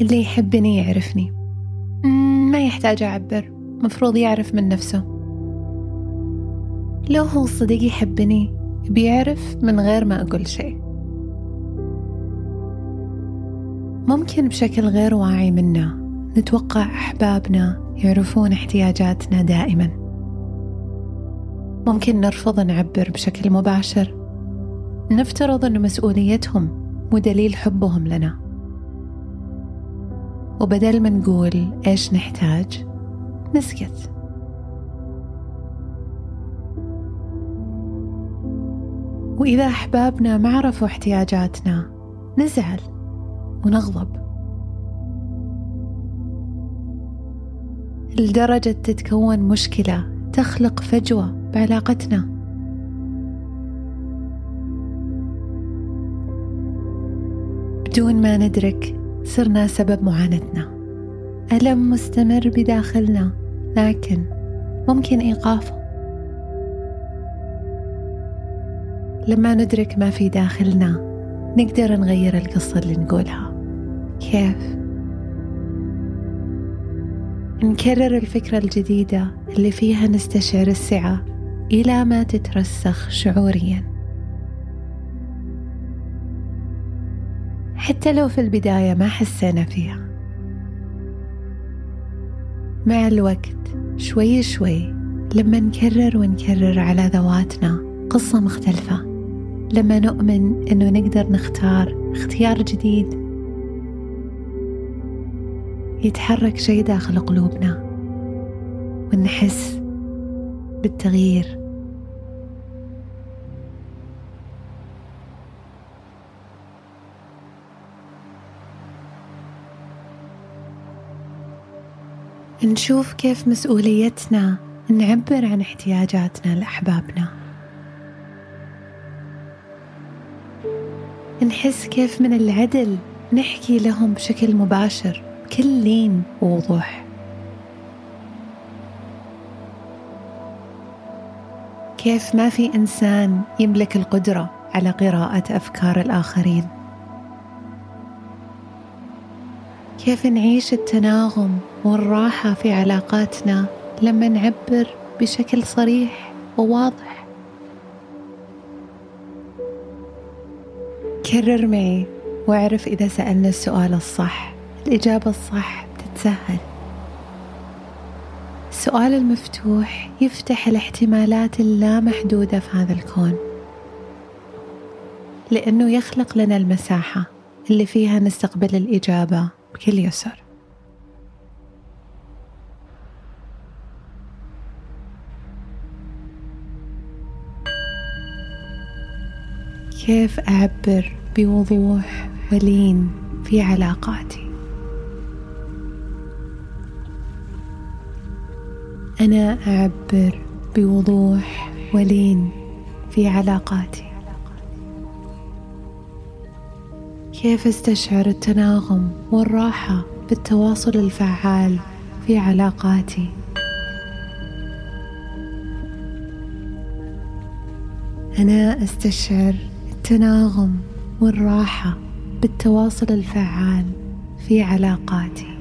اللي يحبني يعرفني. ما يحتاج أعبر مفروض يعرف من نفسه. لو هو صديق يحبني بيعرف من غير ما أقول شيء. ممكن بشكل غير واعي منا نتوقع أحبابنا يعرفون احتياجاتنا دائما. ممكن نرفض نعبر بشكل مباشر. نفترض أن مسؤوليتهم مو دليل حبهم لنا. وبدل ما نقول إيش نحتاج نسكت. وإذا أحبابنا ما عرفوا احتياجاتنا نزعل ونغضب. لدرجة تتكون مشكلة تخلق فجوة بعلاقتنا. بدون ما ندرك صرنا سبب معاناتنا. ألم مستمر بداخلنا لكن ممكن إيقافه. لما ندرك ما في داخلنا نقدر نغير القصة اللي نقولها. كيف؟ نكرر الفكرة الجديدة اللي فيها نستشعر السعة إلى ما تترسخ شعوريا. حتى لو في البداية ما حسينا فيها. مع الوقت شوي شوي لما نكرر ونكرر على ذواتنا قصة مختلفة. لما نؤمن إنه نقدر نختار اختيار جديد يتحرك شيء داخل قلوبنا ونحس بالتغيير. نشوف كيف مسؤوليتنا نعبر عن احتياجاتنا لأحبابنا. نحس كيف من العدل نحكي لهم بشكل مباشر بكل لين ووضوح. كيف ما في إنسان يملك القدرة على قراءة أفكار الآخرين. كيف نعيش التناغم والراحة في علاقاتنا لما نعبر بشكل صريح وواضح؟ كرر معي واعرف إذا سألنا السؤال الصح. الإجابة الصح بتتسهل السؤال المفتوح يفتح الاحتمالات اللامحدودة في هذا الكون. لأنه يخلق لنا المساحة اللي فيها نستقبل الإجابة. بكل يسر كيف أعبر بوضوح ولين في علاقاتي؟ أنا أعبر بوضوح ولين في علاقاتي. كيف استشعر التناغم والراحة بالتواصل الفعال في علاقاتي؟ أنا أستشعر التناغم والراحة بالتواصل الفعال في علاقاتي.